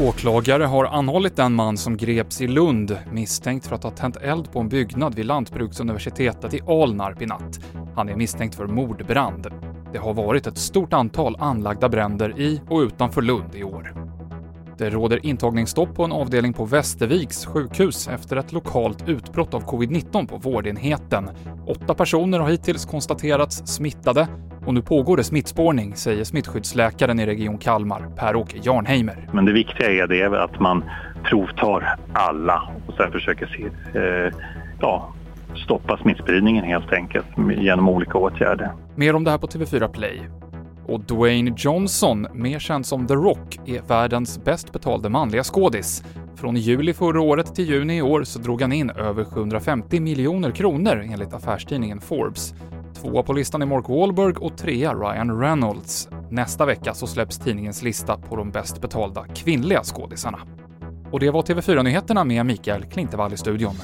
Åklagare har anhållit den man som greps i Lund misstänkt för att ha tänt eld på en byggnad vid Lantbruksuniversitetet i Alnarp i natt. Han är misstänkt för mordbrand. Det har varit ett stort antal anlagda bränder i och utanför Lund i år. Det råder intagningsstopp på en avdelning på Västerviks sjukhus efter ett lokalt utbrott av covid-19 på vårdenheten. Åtta personer har hittills konstaterats smittade och nu pågår det smittspårning, säger smittskyddsläkaren i Region Kalmar, Per-Åke Jarnheimer. Men det viktiga är det att man provtar alla och sen försöker se, eh, ja, stoppa smittspridningen helt enkelt genom olika åtgärder. Mer om det här på TV4 Play. Och Dwayne Johnson, mer känd som The Rock, är världens bäst betalde manliga skådis. Från juli förra året till juni i år så drog han in över 750 miljoner kronor enligt affärstidningen Forbes. Tvåa på listan är Mark Wahlberg och trea Ryan Reynolds. Nästa vecka så släpps tidningens lista på de bäst betalda kvinnliga skådisarna. Och det var TV4-nyheterna med Mikael Klintevall i studion.